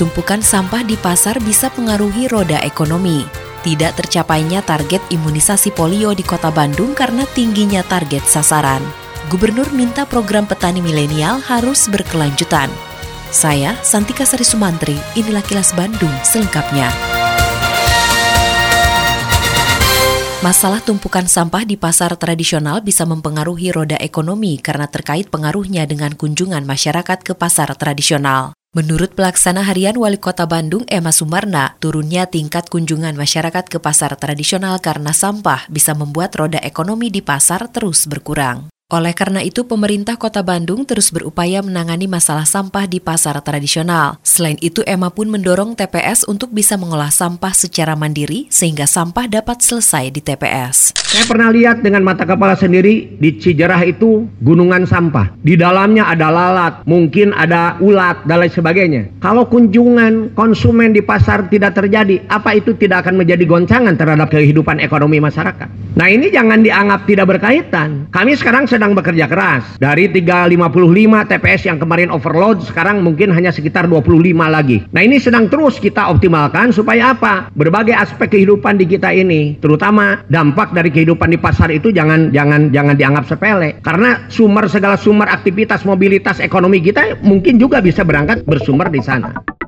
Tumpukan sampah di pasar bisa pengaruhi roda ekonomi. Tidak tercapainya target imunisasi polio di kota Bandung karena tingginya target sasaran. Gubernur minta program petani milenial harus berkelanjutan. Saya, Santika Sari Sumantri, inilah kilas Bandung selengkapnya. Masalah tumpukan sampah di pasar tradisional bisa mempengaruhi roda ekonomi karena terkait pengaruhnya dengan kunjungan masyarakat ke pasar tradisional. Menurut pelaksana harian Wali Kota Bandung Emma Sumarna, turunnya tingkat kunjungan masyarakat ke pasar tradisional karena sampah bisa membuat roda ekonomi di pasar terus berkurang. Oleh karena itu, pemerintah kota Bandung terus berupaya menangani masalah sampah di pasar tradisional. Selain itu, Emma pun mendorong TPS untuk bisa mengolah sampah secara mandiri sehingga sampah dapat selesai di TPS. Saya pernah lihat dengan mata kepala sendiri di Cijerah itu gunungan sampah. Di dalamnya ada lalat, mungkin ada ulat, dan lain sebagainya. Kalau kunjungan konsumen di pasar tidak terjadi, apa itu tidak akan menjadi goncangan terhadap kehidupan ekonomi masyarakat? Nah ini jangan dianggap tidak berkaitan. Kami sekarang sedang sedang bekerja keras. Dari 355 TPS yang kemarin overload, sekarang mungkin hanya sekitar 25 lagi. Nah ini sedang terus kita optimalkan supaya apa? Berbagai aspek kehidupan di kita ini, terutama dampak dari kehidupan di pasar itu jangan jangan jangan dianggap sepele. Karena sumber segala sumber aktivitas mobilitas ekonomi kita mungkin juga bisa berangkat bersumber di sana.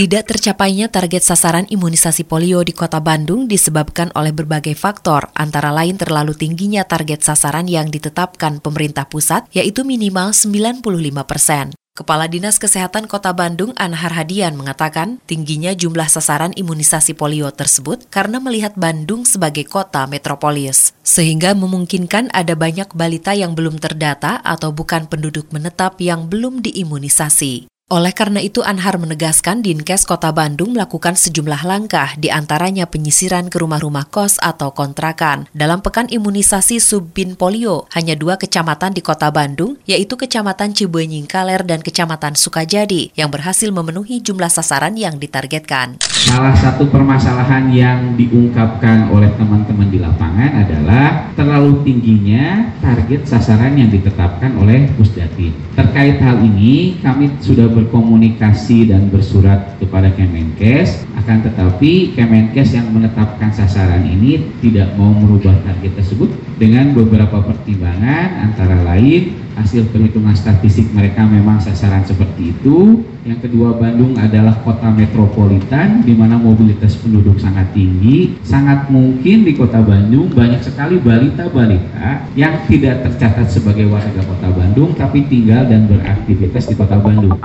Tidak tercapainya target sasaran imunisasi polio di kota Bandung disebabkan oleh berbagai faktor, antara lain terlalu tingginya target sasaran yang ditetapkan pemerintah pusat, yaitu minimal 95 persen. Kepala Dinas Kesehatan Kota Bandung Anhar Hadian mengatakan tingginya jumlah sasaran imunisasi polio tersebut karena melihat Bandung sebagai kota metropolis, sehingga memungkinkan ada banyak balita yang belum terdata atau bukan penduduk menetap yang belum diimunisasi. Oleh karena itu, Anhar menegaskan Dinkes Kota Bandung melakukan sejumlah langkah, di antaranya penyisiran ke rumah-rumah kos atau kontrakan. Dalam pekan imunisasi subbin polio, hanya dua kecamatan di Kota Bandung, yaitu Kecamatan Cibenying Kaler dan Kecamatan Sukajadi, yang berhasil memenuhi jumlah sasaran yang ditargetkan. Salah satu permasalahan yang diungkapkan oleh teman-teman di lapangan adalah terlalu tingginya target sasaran yang ditetapkan oleh Pusdatin. Terkait hal ini, kami sudah berkomunikasi dan bersurat kepada Kemenkes akan tetapi Kemenkes yang menetapkan sasaran ini tidak mau merubah target tersebut dengan beberapa pertimbangan antara lain hasil perhitungan statistik mereka memang sasaran seperti itu. Yang kedua Bandung adalah kota metropolitan di mana mobilitas penduduk sangat tinggi. Sangat mungkin di kota Bandung banyak sekali balita-balita yang tidak tercatat sebagai warga kota Bandung tapi tinggal dan beraktivitas di kota Bandung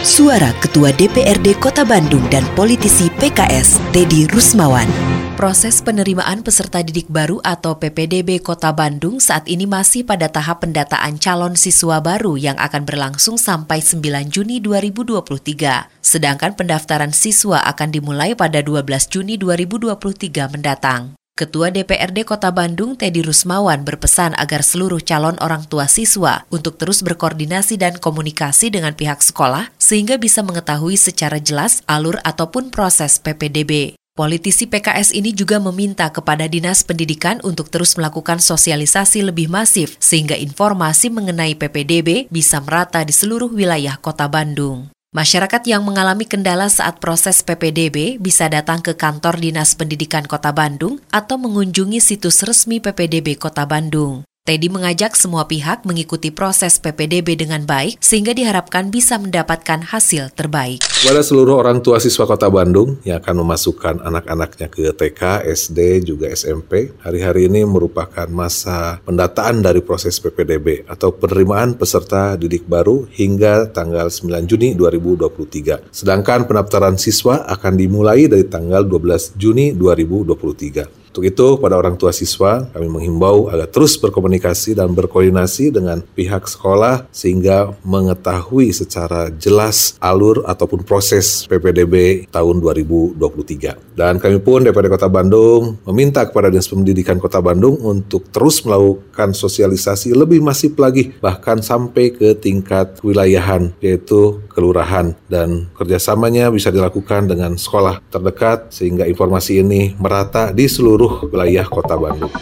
Suara Ketua DPRD Kota Bandung dan politisi PKS, Dedi Rusmawan. Proses penerimaan peserta didik baru atau PPDB Kota Bandung saat ini masih pada tahap pendataan calon siswa baru yang akan berlangsung sampai 9 Juni 2023. Sedangkan pendaftaran siswa akan dimulai pada 12 Juni 2023 mendatang. Ketua DPRD Kota Bandung Teddy Rusmawan berpesan agar seluruh calon orang tua siswa untuk terus berkoordinasi dan komunikasi dengan pihak sekolah sehingga bisa mengetahui secara jelas alur ataupun proses PPDB. Politisi PKS ini juga meminta kepada Dinas Pendidikan untuk terus melakukan sosialisasi lebih masif sehingga informasi mengenai PPDB bisa merata di seluruh wilayah Kota Bandung. Masyarakat yang mengalami kendala saat proses PPDB bisa datang ke kantor Dinas Pendidikan Kota Bandung atau mengunjungi situs resmi PPDB Kota Bandung. Teddy mengajak semua pihak mengikuti proses PPDB dengan baik sehingga diharapkan bisa mendapatkan hasil terbaik. Kepada seluruh orang tua siswa Kota Bandung yang akan memasukkan anak-anaknya ke TK, SD, juga SMP, hari-hari ini merupakan masa pendataan dari proses PPDB atau penerimaan peserta didik baru hingga tanggal 9 Juni 2023. Sedangkan pendaftaran siswa akan dimulai dari tanggal 12 Juni 2023. Untuk itu, pada orang tua siswa, kami menghimbau agar terus berkomunikasi dan berkoordinasi dengan pihak sekolah sehingga mengetahui secara jelas alur ataupun proses PPDB tahun 2023. Dan kami pun DPRD Kota Bandung meminta kepada Dinas Pendidikan Kota Bandung untuk terus melakukan sosialisasi lebih masif lagi, bahkan sampai ke tingkat wilayahan, yaitu kelurahan. Dan kerjasamanya bisa dilakukan dengan sekolah terdekat sehingga informasi ini merata di seluruh wilayah kota Bandung.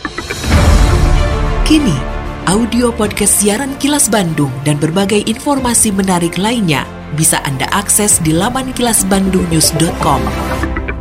Kini, audio podcast siaran Kilas Bandung dan berbagai informasi menarik lainnya bisa Anda akses di laman kilasbandungnews.com.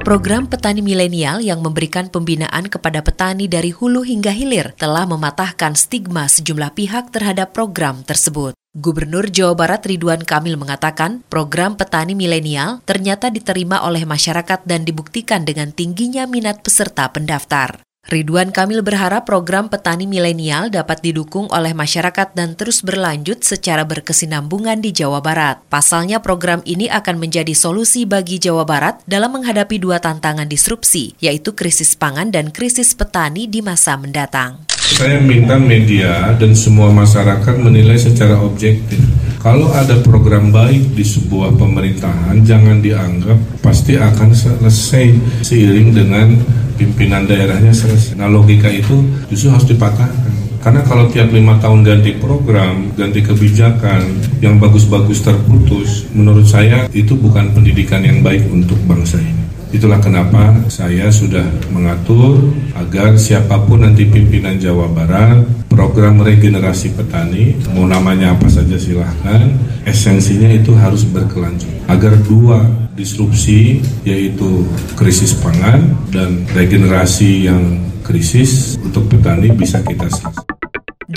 Program Petani Milenial yang memberikan pembinaan kepada petani dari hulu hingga hilir telah mematahkan stigma sejumlah pihak terhadap program tersebut. Gubernur Jawa Barat Ridwan Kamil mengatakan program petani milenial ternyata diterima oleh masyarakat dan dibuktikan dengan tingginya minat peserta pendaftar. Ridwan Kamil berharap program petani milenial dapat didukung oleh masyarakat dan terus berlanjut secara berkesinambungan di Jawa Barat. Pasalnya program ini akan menjadi solusi bagi Jawa Barat dalam menghadapi dua tantangan disrupsi, yaitu krisis pangan dan krisis petani di masa mendatang. Saya minta media dan semua masyarakat menilai secara objektif. Kalau ada program baik di sebuah pemerintahan, jangan dianggap pasti akan selesai seiring dengan pimpinan daerahnya selesai. Nah logika itu justru harus dipatahkan. Karena kalau tiap lima tahun ganti program, ganti kebijakan, yang bagus-bagus terputus, menurut saya itu bukan pendidikan yang baik untuk bangsa ini. Itulah kenapa saya sudah mengatur agar siapa pun nanti pimpinan Jawa Barat program regenerasi petani mau namanya apa saja silahkan esensinya itu harus berkelanjut agar dua disrupsi yaitu krisis pangan dan regenerasi yang krisis untuk petani bisa kita selesaikan.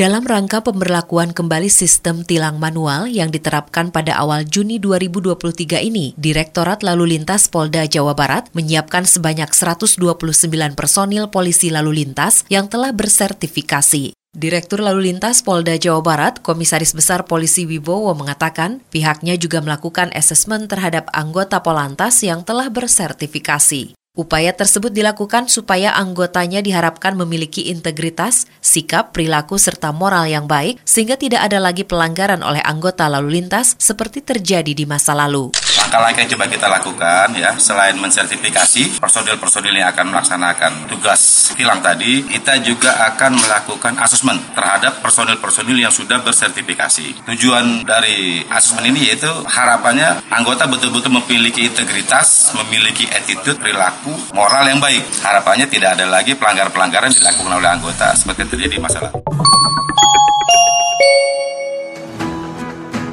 Dalam rangka pemberlakuan kembali sistem tilang manual yang diterapkan pada awal Juni 2023 ini, Direktorat Lalu Lintas Polda Jawa Barat menyiapkan sebanyak 129 personil polisi lalu lintas yang telah bersertifikasi. Direktur Lalu Lintas Polda Jawa Barat, Komisaris Besar Polisi Wibowo mengatakan pihaknya juga melakukan asesmen terhadap anggota Polantas yang telah bersertifikasi. Upaya tersebut dilakukan supaya anggotanya diharapkan memiliki integritas, sikap, perilaku, serta moral yang baik, sehingga tidak ada lagi pelanggaran oleh anggota lalu lintas seperti terjadi di masa lalu. Langkah-langkah yang coba kita lakukan ya, selain mensertifikasi personil-personil yang akan melaksanakan tugas tilang tadi, kita juga akan melakukan asesmen terhadap personil-personil yang sudah bersertifikasi. Tujuan dari asesmen ini yaitu harapannya anggota betul-betul memiliki integritas, memiliki attitude, perilaku, moral yang baik. Harapannya tidak ada lagi pelanggaran-pelanggaran dilakukan oleh anggota seperti terjadi masalah.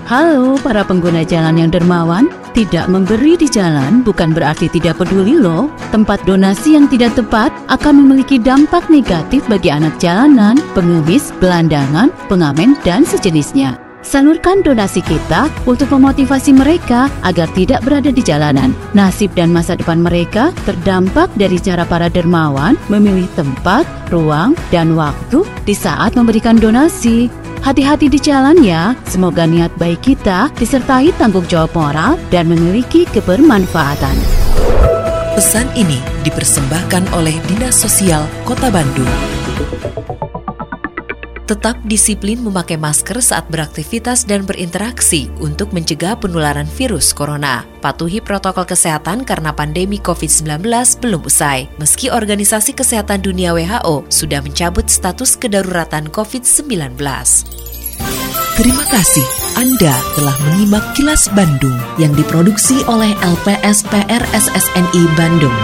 Halo para pengguna jalan yang dermawan, tidak memberi di jalan bukan berarti tidak peduli loh. Tempat donasi yang tidak tepat akan memiliki dampak negatif bagi anak jalanan, pengemis, belandangan, pengamen, dan sejenisnya. Salurkan donasi kita untuk memotivasi mereka agar tidak berada di jalanan. Nasib dan masa depan mereka terdampak dari cara para dermawan memilih tempat, ruang, dan waktu di saat memberikan donasi. Hati-hati di jalan ya, semoga niat baik kita disertai tanggung jawab moral dan memiliki kebermanfaatan. Pesan ini dipersembahkan oleh Dinas Sosial Kota Bandung. Tetap disiplin memakai masker saat beraktivitas dan berinteraksi untuk mencegah penularan virus corona. Patuhi protokol kesehatan karena pandemi COVID-19 belum usai. Meski Organisasi Kesehatan Dunia WHO sudah mencabut status kedaruratan COVID-19. Terima kasih Anda telah menyimak kilas Bandung yang diproduksi oleh LPSPR SSNI Bandung.